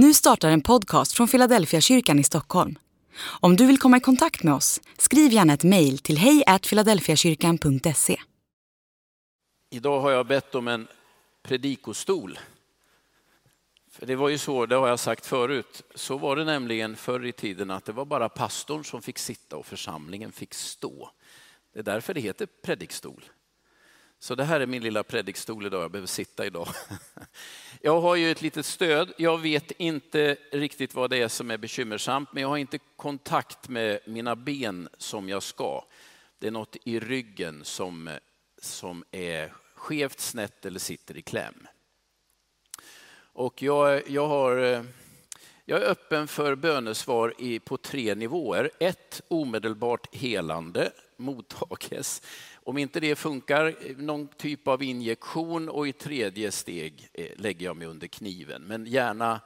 Nu startar en podcast från Philadelphia kyrkan i Stockholm. Om du vill komma i kontakt med oss, skriv gärna ett mejl till hejfiladelfiakyrkan.se. Idag har jag bett om en predikostol. För det var ju så, det har jag sagt förut, så var det nämligen förr i tiden att det var bara pastorn som fick sitta och församlingen fick stå. Det är därför det heter predikstol. Så det här är min lilla predikstol idag, jag behöver sitta idag. Jag har ju ett litet stöd, jag vet inte riktigt vad det är som är bekymmersamt, men jag har inte kontakt med mina ben som jag ska. Det är något i ryggen som, som är skevt, snett eller sitter i kläm. Och jag, jag, har, jag är öppen för bönesvar i, på tre nivåer. Ett, omedelbart helande mottages. Om inte det funkar, eh, någon typ av injektion och i tredje steg eh, lägger jag mig under kniven. Men gärna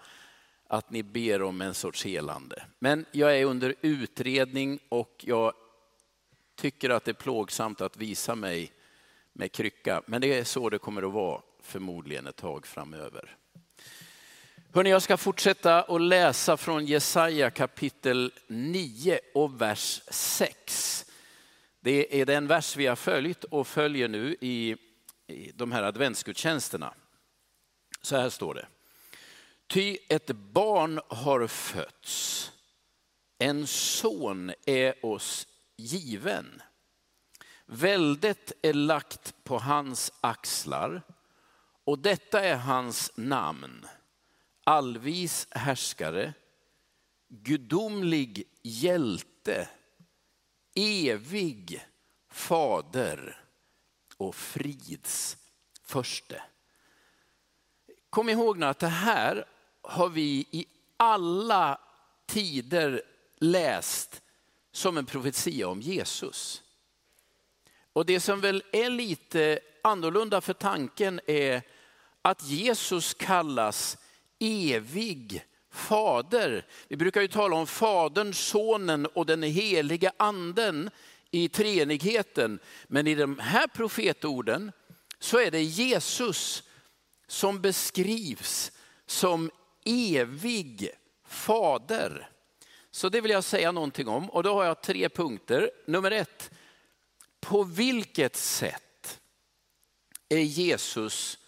att ni ber om en sorts helande. Men jag är under utredning och jag tycker att det är plågsamt att visa mig med krycka. Men det är så det kommer att vara förmodligen ett tag framöver. Hörrni, jag ska fortsätta att läsa från Jesaja kapitel 9 och vers 6. Det är den vers vi har följt och följer nu i, i de här adventsgudstjänsterna. Så här står det. Ty ett barn har fötts, en son är oss given. Väldet är lagt på hans axlar och detta är hans namn. Allvis härskare, gudomlig hjälte, evig fader och frids förste. Kom ihåg nu att det här har vi i alla tider läst som en profetia om Jesus. Och det som väl är lite annorlunda för tanken är att Jesus kallas evig fader. Vi brukar ju tala om Fadern, Sonen och den heliga anden i treenigheten. Men i de här profetorden så är det Jesus som beskrivs som evig fader. Så det vill jag säga någonting om och då har jag tre punkter. Nummer ett, på vilket sätt är Jesus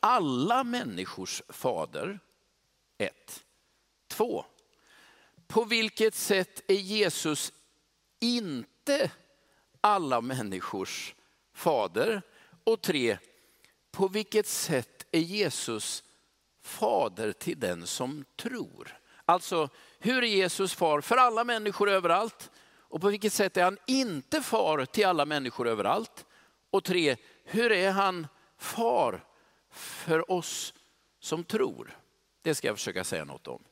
alla människors fader? Ett. Två. På vilket sätt är Jesus inte alla människors fader? Och tre. På vilket sätt är Jesus fader till den som tror? Alltså, hur är Jesus far för alla människor överallt? Och på vilket sätt är han inte far till alla människor överallt? Och tre, hur är han far för oss som tror? Det ska jag försöka säga något om.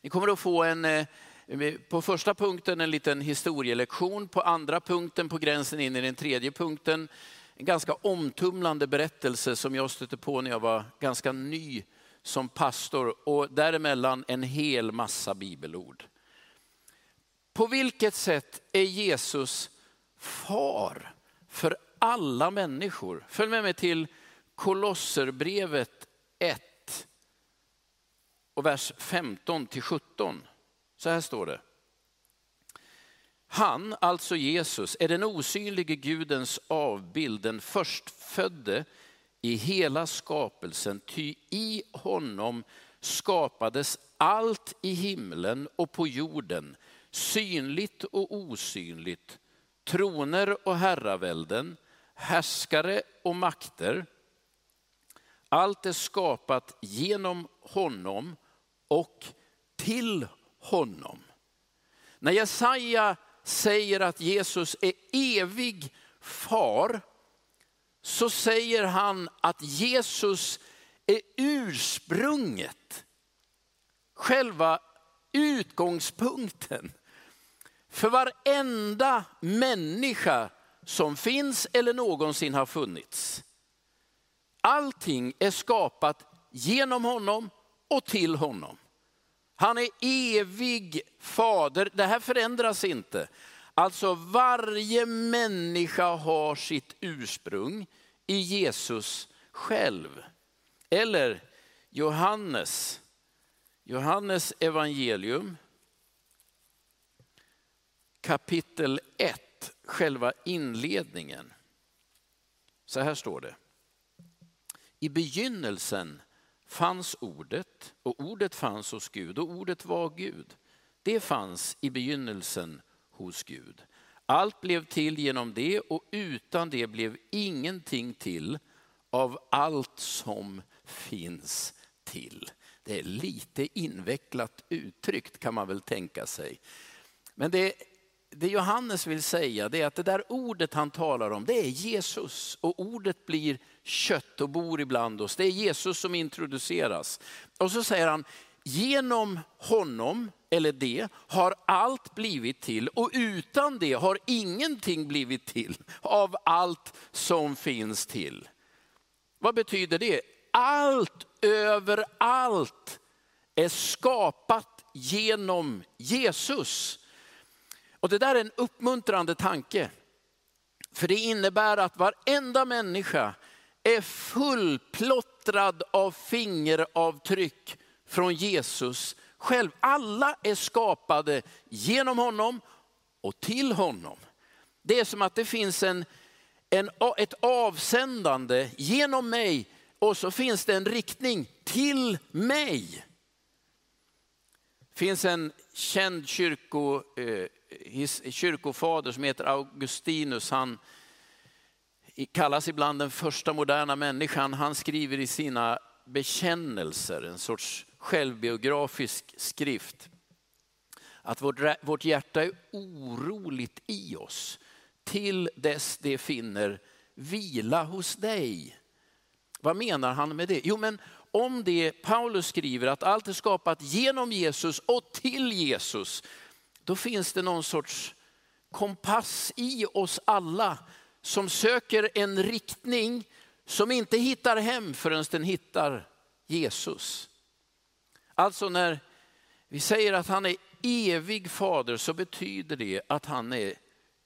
Ni kommer att få en, eh, på första punkten en liten historielektion, på andra punkten, på gränsen in i den tredje punkten, en ganska omtumlande berättelse som jag stötte på när jag var ganska ny som pastor och däremellan en hel massa bibelord. På vilket sätt är Jesus far för alla människor? Följ med mig till Kolosserbrevet 1 och vers 15 till 17. Så här står det. Han, alltså Jesus, är den osynlige Gudens avbild, den förstfödde i hela skapelsen. Ty i honom skapades allt i himlen och på jorden, synligt och osynligt, troner och herravälden, härskare och makter. Allt är skapat genom honom och till honom. När Jesaja säger att Jesus är evig far så säger han att Jesus är ursprunget, själva utgångspunkten för varenda människa som finns eller någonsin har funnits. Allting är skapat genom honom och till honom. Han är evig fader, det här förändras inte. Alltså varje människa har sitt ursprung i Jesus själv. Eller Johannes, Johannes evangelium, kapitel 1, själva inledningen. Så här står det. I begynnelsen fanns ordet och ordet fanns hos Gud och ordet var Gud. Det fanns i begynnelsen hos Gud. Allt blev till genom det och utan det blev ingenting till av allt som finns till. Det är lite invecklat uttryckt kan man väl tänka sig. Men det, det Johannes vill säga det är att det där ordet han talar om det är Jesus och ordet blir kött och bor ibland oss. Det är Jesus som introduceras. Och så säger han, genom honom, eller det, har allt blivit till och utan det har ingenting blivit till av allt som finns till. Vad betyder det? Allt överallt är skapat genom Jesus. Och det där är en uppmuntrande tanke. För det innebär att varenda människa är fullplottrad av fingeravtryck från Jesus själv. Alla är skapade genom honom och till honom. Det är som att det finns en, en, ett avsändande genom mig och så finns det en riktning till mig. Det finns en känd kyrko, eh, kyrkofader som heter Augustinus. Han kallas ibland den första moderna människan. Han skriver i sina bekännelser, en sorts självbiografisk skrift, att vårt, vårt hjärta är oroligt i oss till dess det finner vila hos dig. Vad menar han med det? Jo, men om det Paulus skriver att allt är skapat genom Jesus och till Jesus, då finns det någon sorts kompass i oss alla som söker en riktning som inte hittar hem förrän den hittar Jesus. Alltså när vi säger att han är evig fader så betyder det att han är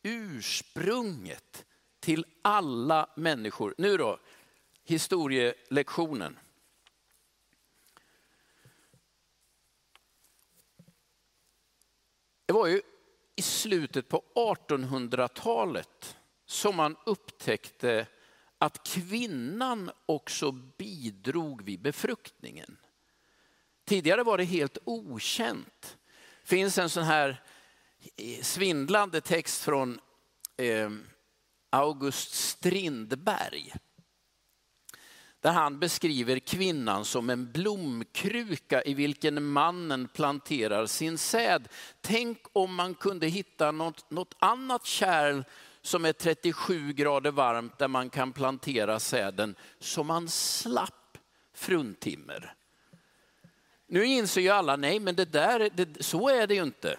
ursprunget till alla människor. Nu då, historielektionen. Det var ju i slutet på 1800-talet som man upptäckte att kvinnan också bidrog vid befruktningen. Tidigare var det helt okänt. Det finns en sån här eh, svindlande text från eh, August Strindberg. Där han beskriver kvinnan som en blomkruka i vilken mannen planterar sin säd. Tänk om man kunde hitta något, något annat kärl som är 37 grader varmt där man kan plantera säden så man slapp fruntimmer. Nu inser ju alla, nej men det där, det, så är det ju inte.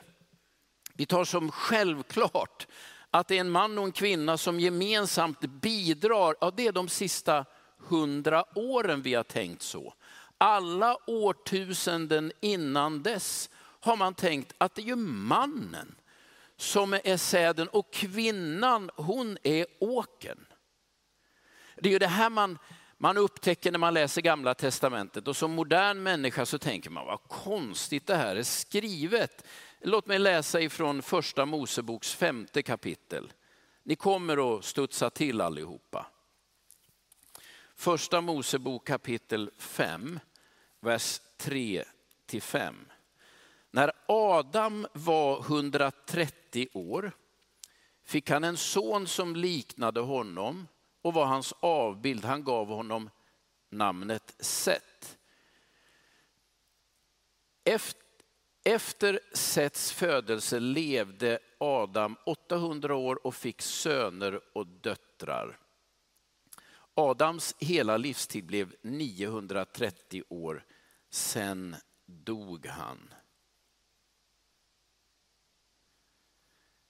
Vi tar som självklart att det är en man och en kvinna som gemensamt bidrar, ja det är de sista hundra åren vi har tänkt så. Alla årtusenden innan dess har man tänkt att det är ju mannen som är säden och kvinnan hon är åken. Det är ju det här man, man upptäcker när man läser gamla testamentet och som modern människa så tänker man vad konstigt det här är skrivet. Låt mig läsa ifrån första Moseboks femte kapitel. Ni kommer att studsa till allihopa. Första Mosebok kapitel 5, vers 3 till 5. När Adam var 130 år fick han en son som liknade honom och var hans avbild. Han gav honom namnet Set. Efter Sets födelse levde Adam 800 år och fick söner och döttrar. Adams hela livstid blev 930 år, sen dog han.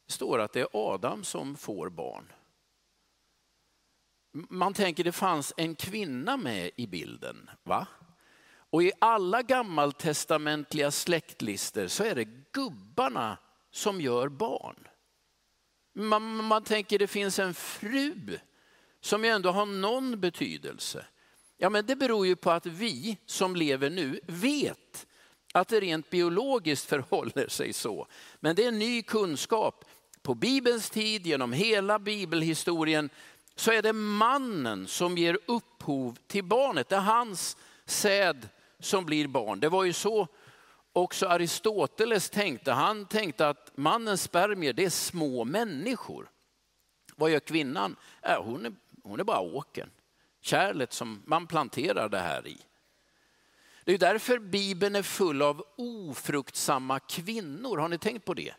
Det står att det är Adam som får barn. Man tänker det fanns en kvinna med i bilden, va? Och i alla gammaltestamentliga släktlister så är det gubbarna som gör barn. Man, man tänker det finns en fru som ju ändå har någon betydelse. Ja, men det beror ju på att vi som lever nu vet att det rent biologiskt förhåller sig så. Men det är ny kunskap. På Bibelns tid, genom hela bibelhistorien, så är det mannen som ger upphov till barnet. Det är hans säd som blir barn. Det var ju så också Aristoteles tänkte. Han tänkte att mannens spermier, det är små människor. Vad gör kvinnan? Äh, hon, är, hon är bara åken. Kärlet som man planterar det här i. Det är därför Bibeln är full av ofruktsamma kvinnor. Har ni tänkt på det?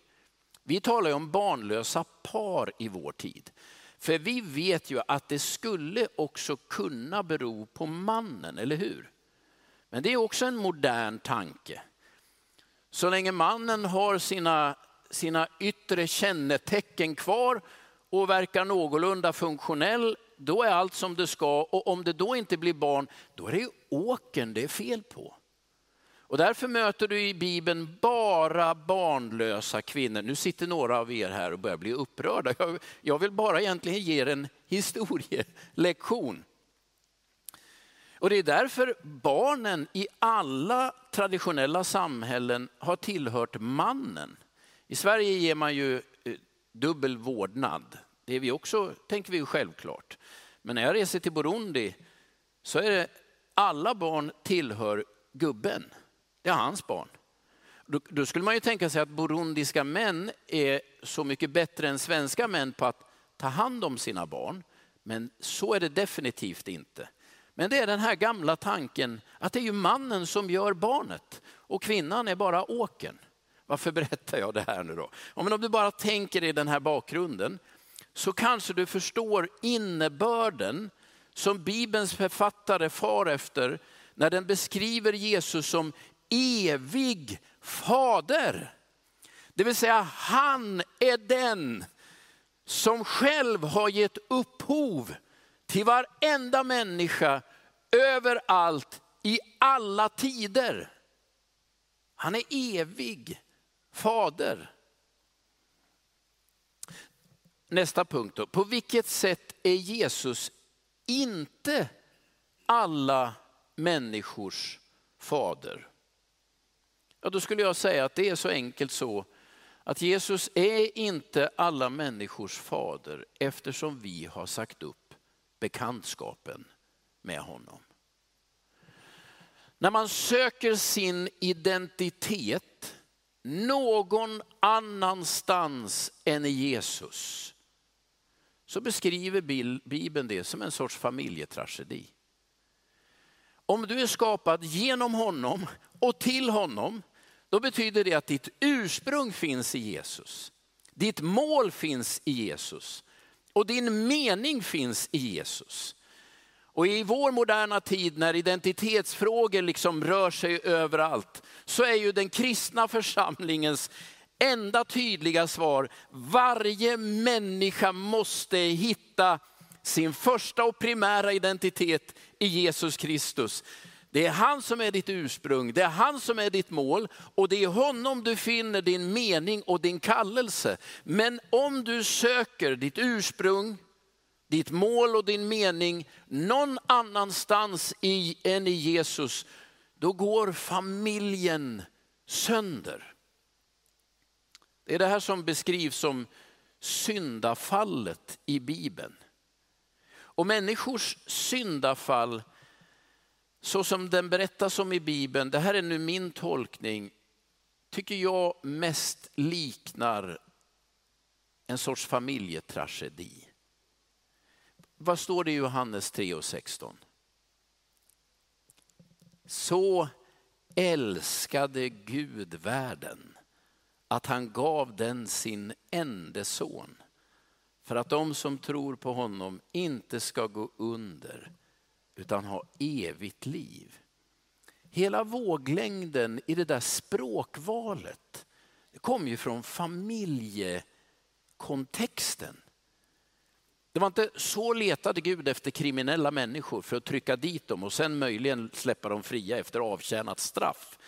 Vi talar ju om barnlösa par i vår tid. För vi vet ju att det skulle också kunna bero på mannen, eller hur? Men det är också en modern tanke. Så länge mannen har sina, sina yttre kännetecken kvar och verkar någorlunda funktionell, då är allt som det ska. Och om det då inte blir barn, då är det åken det är fel på. Och därför möter du i Bibeln bara barnlösa kvinnor. Nu sitter några av er här och börjar bli upprörda. Jag vill bara egentligen ge er en historielektion. Och det är därför barnen i alla traditionella samhällen har tillhört mannen. I Sverige ger man ju eh, dubbel vårdnad. Det är vi också, tänker vi självklart. Men när jag reser till Burundi så är det alla barn tillhör gubben. Det är hans barn. Då, då, skulle man ju tänka sig att burundiska män är så mycket bättre än svenska män på att ta hand om sina barn. Men så är det definitivt inte. Men det är den här gamla tanken att det är ju mannen som gör barnet och kvinnan är bara åken. Varför berättar jag det här nu då? Om du bara tänker i den här bakgrunden så kanske du förstår innebörden som Bibelns författare far efter när den beskriver Jesus som evig fader. Det vill säga han är den som själv har gett upphov till varenda människa överallt i alla tider. Han är evig fader. Nästa punkt då. På vilket sätt är Jesus inte alla människors fader? Ja, då skulle jag säga att det är så enkelt så att Jesus är inte alla människors fader eftersom vi har sagt upp bekantskapen med honom. När man söker sin identitet någon annanstans än i Jesus så beskriver Bibeln det som en sorts familjetragedi. Om du är skapad genom honom och till honom, då betyder det att ditt ursprung finns i Jesus. Ditt mål finns i Jesus och din mening finns i Jesus. Och i vår moderna tid när identitetsfrågor liksom rör sig överallt så är ju den kristna församlingens enda tydliga svar, varje människa måste hitta sin första och primära identitet i Jesus Kristus. Det är han som är ditt ursprung, det är han som är ditt mål och det är honom du finner din mening och din kallelse. Men om du söker ditt ursprung, ditt mål och din mening någon annanstans i, än i Jesus, då går familjen sönder. Det är det här som beskrivs som syndafallet i Bibeln. Och människors syndafall, så som den berättas om i Bibeln, det här är nu min tolkning, tycker jag mest liknar en sorts familjetragedi. Vad står det i Johannes 3 och 16? Så älskade Gud världen att han gav den sin enda son för att de som tror på honom inte ska gå under utan ha evigt liv. Hela våglängden i det där språkvalet det kom ju från familjekontexten. Det var inte så letade Gud efter kriminella människor för att trycka dit dem och sen möjligen släppa dem fria efter avtjänat straff.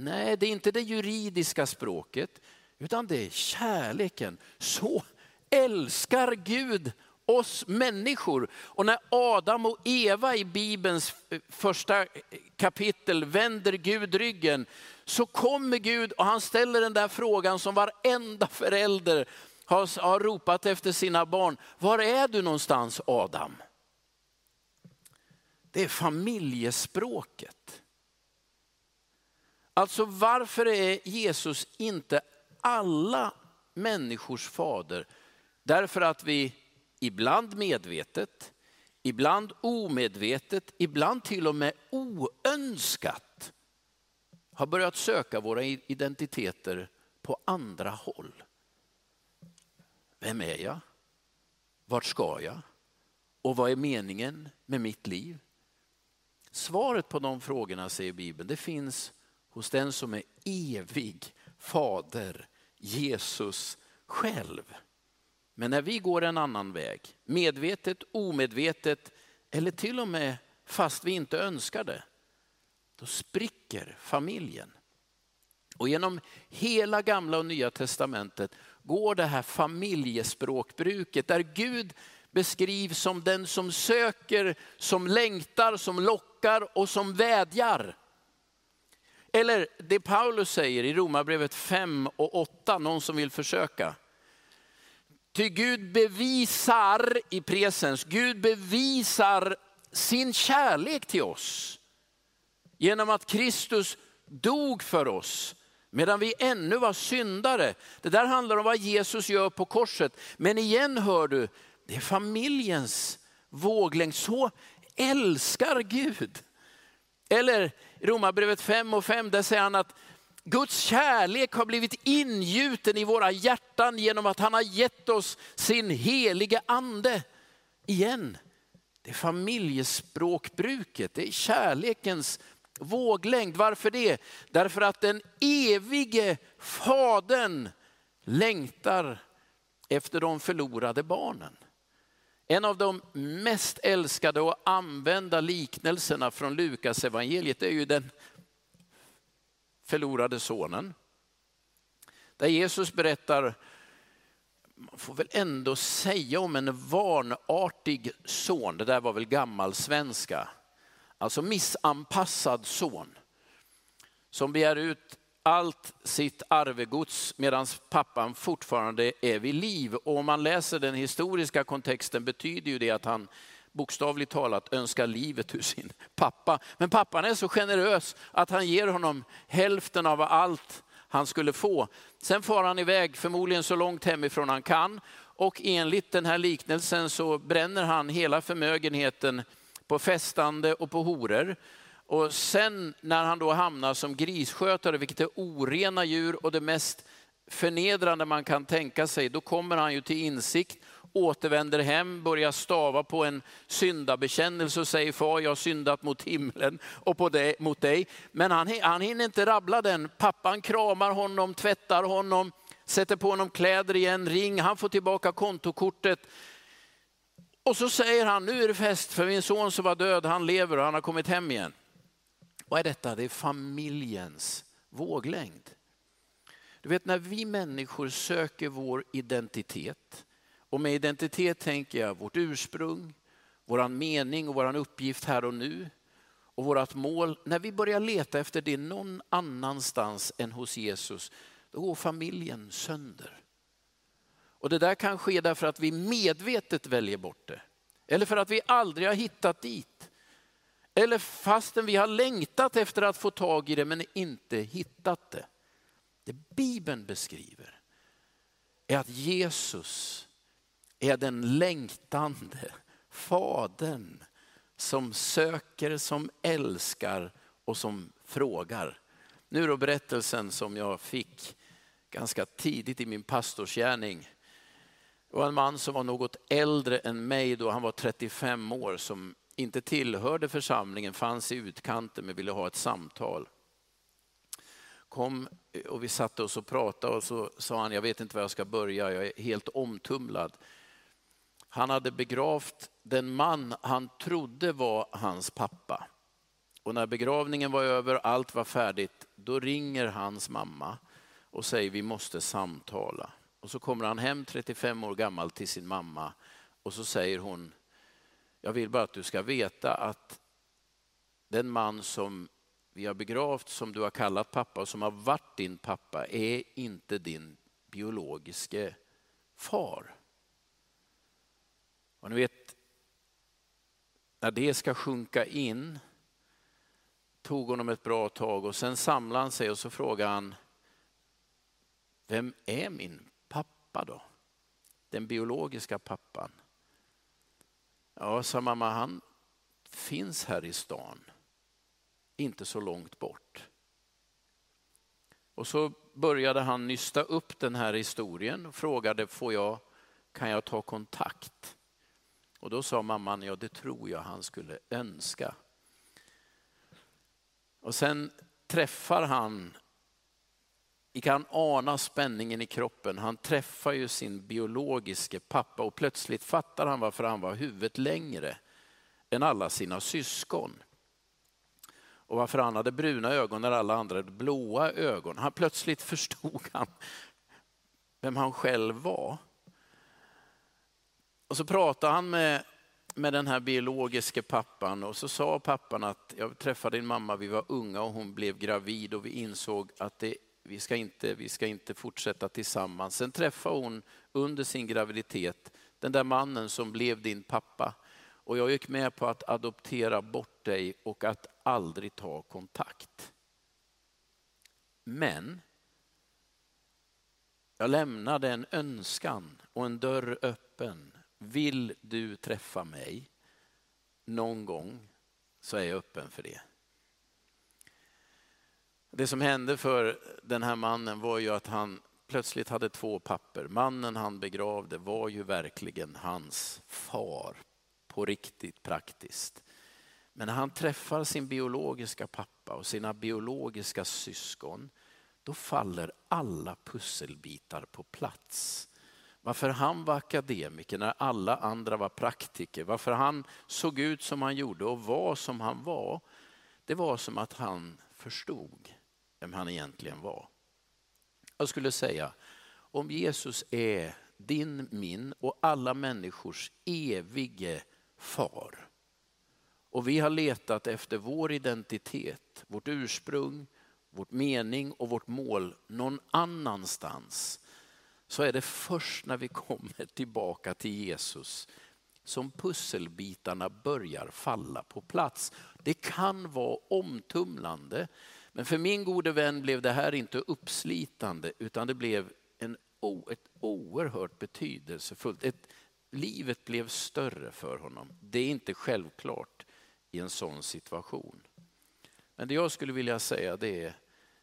Nej, det är inte det juridiska språket utan det är kärleken. Så älskar Gud oss människor. Och när Adam och Eva i Bibelns första kapitel vänder Gud ryggen, så kommer Gud och han ställer den där frågan som varenda förälder har, har ropat efter sina barn. Var är du någonstans Adam? Det är familjespråket. Alltså varför är Jesus inte alla människors fader? Därför att vi ibland medvetet, ibland omedvetet, ibland till och med oönskat har börjat söka våra identiteter på andra håll. Vem är jag? Vart ska jag? Och vad är meningen med mitt liv? Svaret på de frågorna, säger Bibeln, det finns hos den som är evig fader, Jesus själv. Men när vi går en annan väg, medvetet, omedvetet eller till och med fast vi inte önskar det, då spricker familjen. Och genom hela gamla och nya testamentet går det här familjespråkbruket där Gud beskrivs som den som söker, som längtar, som lockar och som vädjar. Eller det Paulus säger i Romarbrevet 5 och 8, någon som vill försöka. Ty Gud bevisar i presens, Gud bevisar sin kärlek till oss genom att Kristus dog för oss medan vi ännu var syndare. Det där handlar om vad Jesus gör på korset. Men igen hör du, det är familjens våglängd. Så älskar Gud. Eller Romarbrevet 5 och 5, där säger han att Guds kärlek har blivit ingjuten i våra hjärtan genom att han har gett oss sin helige ande. Igen, det är familjespråkbruket, det är kärlekens våglängd. Varför det? Därför att den evige fadern längtar efter de förlorade barnen. En av de mest älskade och använda liknelserna från Lukas evangeliet är ju den förlorade sonen. Där Jesus berättar, man får väl ändå säga om en vanartig son, det där var väl gammal svenska alltså missanpassad son som begär ut allt sitt arvegods medan pappan fortfarande är vid liv. Och om man läser den historiska kontexten betyder ju det att han bokstavligt talat önskar livet ur sin pappa. Men pappan är så generös att han ger honom hälften av allt han skulle få. Sen far han iväg, förmodligen så långt hemifrån han kan. Och enligt den här liknelsen så bränner han hela förmögenheten på festande och på horor. Och sen när han då hamnar som grisskötare, vilket är orena djur och det mest förnedrande man kan tänka sig, då kommer han ju till insikt, återvänder hem, börjar stava på en syndabekännelse och säger far jag har syndat mot himlen och på dig, mot dig. Men han, han hinner inte rabbla den. Pappan kramar honom, tvättar honom, sätter på honom kläder igen, ring, han får tillbaka kontokortet. Och så säger han, nu är det fest för min son som var död, han lever och han har kommit hem igen. Vad är detta? Det är familjens våglängd. Du vet när vi människor söker vår identitet, och med identitet tänker jag vårt ursprung, vår mening och vår uppgift här och nu och vårat mål. När vi börjar leta efter det någon annanstans än hos Jesus, då går familjen sönder. Och det där kan ske därför att vi medvetet väljer bort det. Eller för att vi aldrig har hittat dit. Eller fastän vi har längtat efter att få tag i det men inte hittat det. Det Bibeln beskriver är att Jesus är den längtande fadern som söker, som älskar och som frågar. Nu då berättelsen som jag fick ganska tidigt i min pastorsgärning det var en man som var något äldre än mig då, han var 35 år, som inte tillhörde församlingen, fanns i utkanten men ville ha ett samtal. Kom eh, och vi satte oss och pratade och så sa han, jag vet inte var jag ska börja, jag är helt omtumlad. Han hade begravt den man han trodde var hans pappa. Och när begravningen var över, allt var färdigt, då ringer hans mamma och säger vi måste samtala. Och så kommer han hem 35 år gammal till sin mamma och och så säger hon, jag vill bara att du ska veta att den man som vi har begravt, som du har kallat pappa och som har varit din pappa, är inte din biologiske far. Och ni vet, när det ska sjunka in tog honom ett bra tag och sen samlade han sig och så frågade han, vem är min pappa då? Den biologiska pappan. Ja, sa mamma, han finns här i stan, inte så långt bort. Och så började han nysta upp den här historien och frågade, får jag, kan jag ta kontakt? Och då sa mamman, ja det tror jag han skulle önska. Och sen träffar han, vi kan ana spänningen i kroppen, han träffar ju sin biologiske pappa och plötsligt fattar han varför han var huvudet längre än alla sina syskon. Och varför han hade bruna ögon när alla andra hade blåa ögon. Han plötsligt förstod han vem han själv var. Och så pratade han med, med den här biologiske pappan och så sa pappan att jag träffade din mamma, vi var unga och hon blev gravid och vi insåg att det, vi, ska inte, vi ska inte fortsätta tillsammans. Sen träffade hon under sin graviditet den där mannen som blev din pappa. Och jag gick med på att adoptera bort dig och att aldrig ta kontakt. Men jag lämnade en önskan och en dörr öppen vill du träffa mig någon gång så är jag öppen för det. Det som hände för den här mannen var ju att han plötsligt hade två papper. Mannen han begravde var ju verkligen hans far på riktigt praktiskt. Men när han träffar sin biologiska pappa och sina biologiska syskon, då faller alla pusselbitar på plats. Varför han var akademiker när alla andra var praktiker. Varför han såg ut som han gjorde och var som han var. Det var som att han förstod vem han egentligen var. Jag skulle säga, om Jesus är din, min och alla människors evige far. Och vi har letat efter vår identitet, vårt ursprung, vårt mening och vårt mål någon annanstans så är det först när vi kommer tillbaka till Jesus som pusselbitarna börjar falla på plats. Det kan vara omtumlande, men för min gode vän blev det här inte uppslitande utan det blev en, ett oerhört betydelsefullt, ett, livet blev större för honom. Det är inte självklart i en sån situation. Men det jag skulle vilja säga det är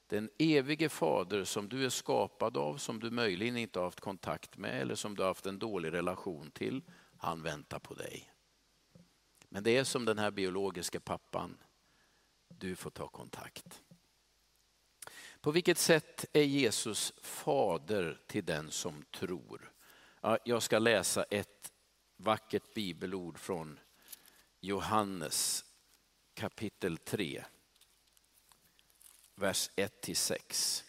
den evige fader som du är skapad av, som du möjligen inte har haft kontakt med eller som du har haft en dålig relation till, han väntar på dig. Men det är som den här biologiska pappan, du får ta kontakt. På vilket sätt är Jesus fader till den som tror? Jag ska läsa ett vackert bibelord från Johannes kapitel 3 vers 1-6.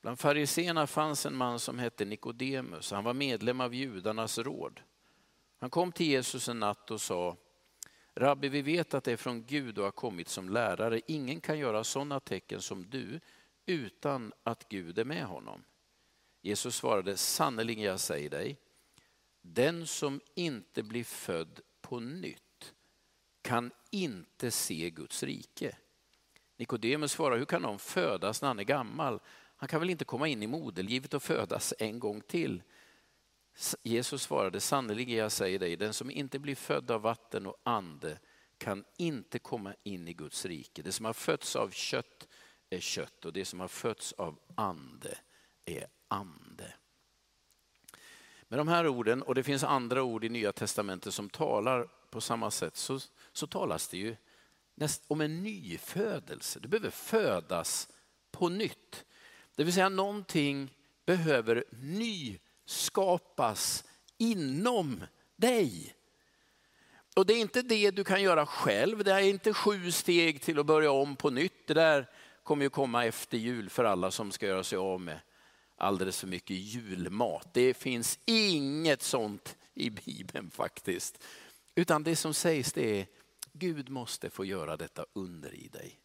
Bland fariseerna fanns en man som hette Nikodemus. Han var medlem av judarnas råd. Han kom till Jesus en natt och sa, Rabbi, vi vet att det är från Gud och har kommit som lärare. Ingen kan göra sådana tecken som du utan att Gud är med honom. Jesus svarade, sannerligen jag säger dig, den som inte blir född på nytt kan inte se Guds rike. Nikodemus svarar, hur kan någon födas när han är gammal? Han kan väl inte komma in i moderlivet och födas en gång till? Jesus svarade, sannerligen jag säger dig, den som inte blir född av vatten och ande kan inte komma in i Guds rike. Det som har fötts av kött är kött och det som har fötts av ande är ande. Med de här orden, och det finns andra ord i Nya Testamentet som talar på samma sätt, så, så talas det ju om en nyfödelse. Du behöver födas på nytt. Det vill säga någonting behöver skapas inom dig. Och det är inte det du kan göra själv. Det är inte sju steg till att börja om på nytt. Det där kommer ju komma efter jul för alla som ska göra sig av med alldeles för mycket julmat. Det finns inget sånt i Bibeln faktiskt. Utan det som sägs det är, Gud måste få göra detta under i dig.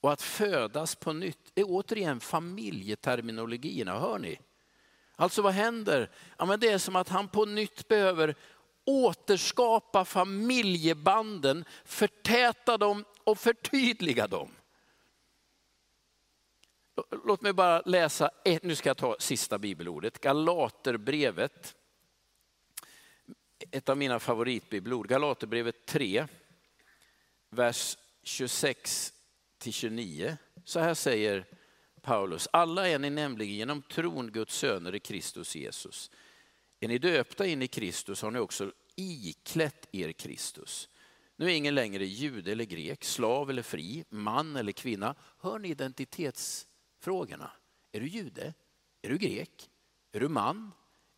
Och att födas på nytt är återigen familjeterminologierna, hör ni? Alltså vad händer? Ja, men det är som att han på nytt behöver återskapa familjebanden, förtäta dem och förtydliga dem. Låt mig bara läsa, ett, nu ska jag ta sista bibelordet, Galaterbrevet. Ett av mina favoritbibelord, Galaterbrevet 3, vers 26 till 29. Så här säger Paulus, alla är ni nämligen genom tron Guds söner i Kristus Jesus. Är ni döpta in i Kristus har ni också iklätt er Kristus. Nu är ingen längre jude eller grek, slav eller fri, man eller kvinna. Hör ni identitetsfrågorna? Är du jude? Är du grek? Är du man?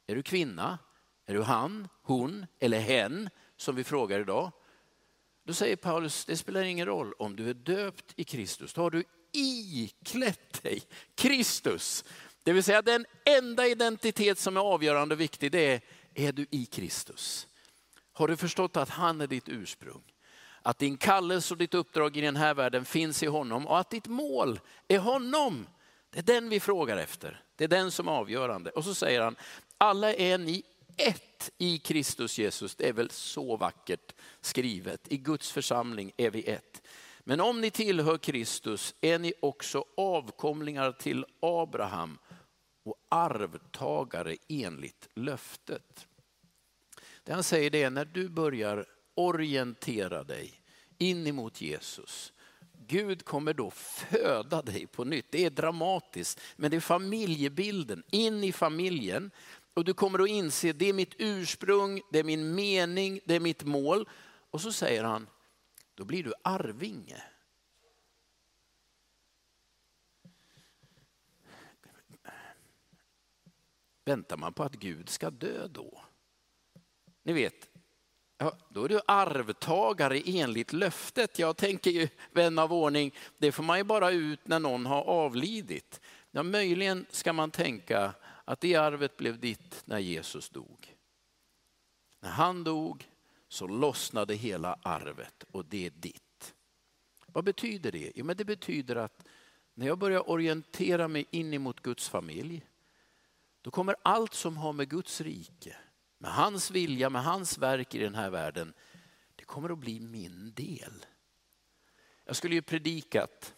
Är du kvinna? Är du han, hon eller hen som vi frågar idag? Då säger Paulus, det spelar ingen roll om du är döpt i Kristus. Då har du iklätt dig Kristus. Det vill säga den enda identitet som är avgörande och viktig, det är, är du i Kristus? Har du förstått att han är ditt ursprung? Att din kallelse och ditt uppdrag i den här världen finns i honom och att ditt mål är honom. Det är den vi frågar efter. Det är den som är avgörande. Och så säger han, alla är ni ett i Kristus Jesus. Det är väl så vackert skrivet. I Guds församling är vi ett. Men om ni tillhör Kristus är ni också avkomlingar till Abraham och arvtagare enligt löftet. Det han säger det är när du börjar orientera dig in emot Jesus, Gud kommer då föda dig på nytt. Det är dramatiskt, men det är familjebilden, in i familjen. Och du kommer att inse, det är mitt ursprung, det är min mening, det är mitt mål. Och så säger han, då blir du arvinge. Väntar man på att Gud ska dö då? Ni vet, ja, då är du arvtagare enligt löftet. Jag tänker ju, vän av ordning, det får man ju bara ut när någon har avlidit. Ja, möjligen ska man tänka att det arvet blev ditt när Jesus dog. När han dog så lossnade hela arvet och det är ditt. Vad betyder det? Jo, men det betyder att när jag börjar orientera mig in emot Guds familj, då kommer allt som har med Guds rike, med hans vilja, med hans verk i den här världen, det kommer att bli min del. Jag skulle ju predikat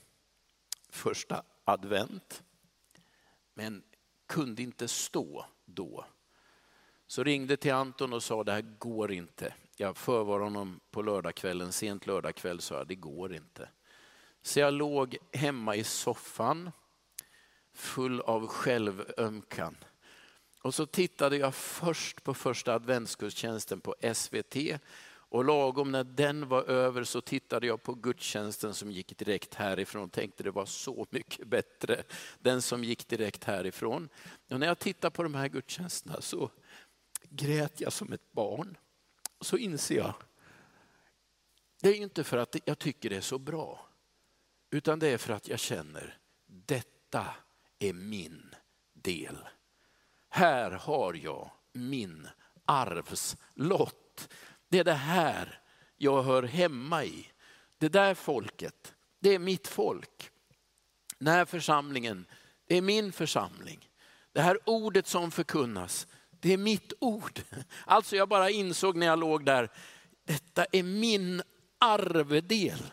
första advent, men kunde inte stå då. Så ringde till Anton och sa det här går inte. Jag förvar honom på lördagskvällen, sent lördagkväll sa jag det går inte. Så jag låg hemma i soffan full av självömkan. Och så tittade jag först på första adventsgudstjänsten på SVT och lagom när den var över så tittade jag på gudstjänsten som gick direkt härifrån och tänkte det var så mycket bättre, den som gick direkt härifrån. Och när jag tittar på de här gudstjänsterna så grät jag som ett barn. Så inser jag, det är inte för att jag tycker det är så bra, utan det är för att jag känner, detta är min del. Här har jag min arvslott. Det är det här jag hör hemma i. Det där folket, det är mitt folk. Den här församlingen, det är min församling. Det här ordet som förkunnas, det är mitt ord. Alltså jag bara insåg när jag låg där, detta är min arvedel.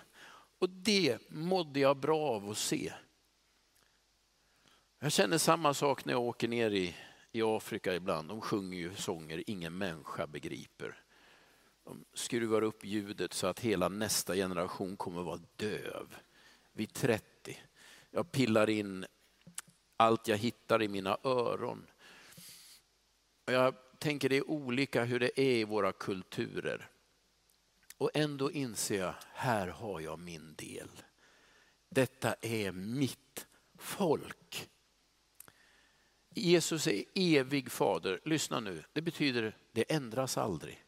Och det mådde jag bra av att se. Jag känner samma sak när jag åker ner i, i Afrika ibland. De sjunger ju sånger ingen människa begriper. De skruvar upp ljudet så att hela nästa generation kommer vara döv vid 30. Jag pillar in allt jag hittar i mina öron. Jag tänker det är olika hur det är i våra kulturer. Och ändå inser jag, här har jag min del. Detta är mitt folk. Jesus är evig fader. Lyssna nu, det betyder det ändras aldrig.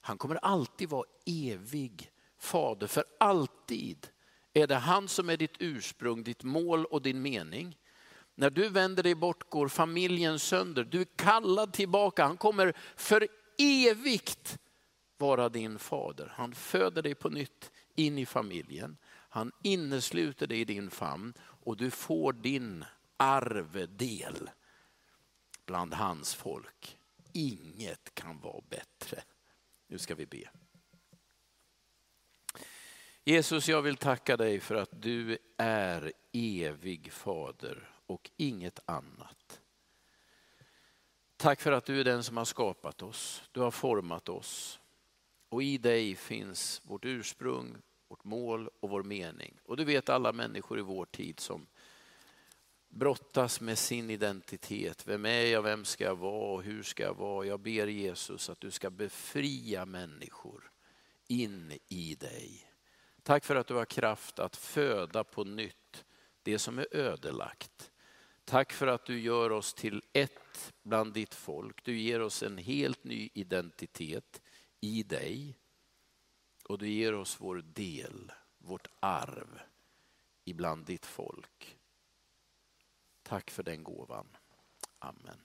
Han kommer alltid vara evig fader, för alltid är det han som är ditt ursprung, ditt mål och din mening. När du vänder dig bort går familjen sönder. Du är kallad tillbaka. Han kommer för evigt vara din fader. Han föder dig på nytt in i familjen. Han innesluter dig i din famn och du får din arvedel bland hans folk. Inget kan vara bättre. Nu ska vi be. Jesus, jag vill tacka dig för att du är evig fader och inget annat. Tack för att du är den som har skapat oss. Du har format oss. Och i dig finns vårt ursprung, vårt mål och vår mening. Och du vet alla människor i vår tid som brottas med sin identitet. Vem är jag, vem ska jag vara och hur ska jag vara? Jag ber Jesus att du ska befria människor in i dig. Tack för att du har kraft att föda på nytt det som är ödelagt. Tack för att du gör oss till ett bland ditt folk. Du ger oss en helt ny identitet i dig. Och du ger oss vår del, vårt arv ibland ditt folk. Tack för den gåvan. Amen.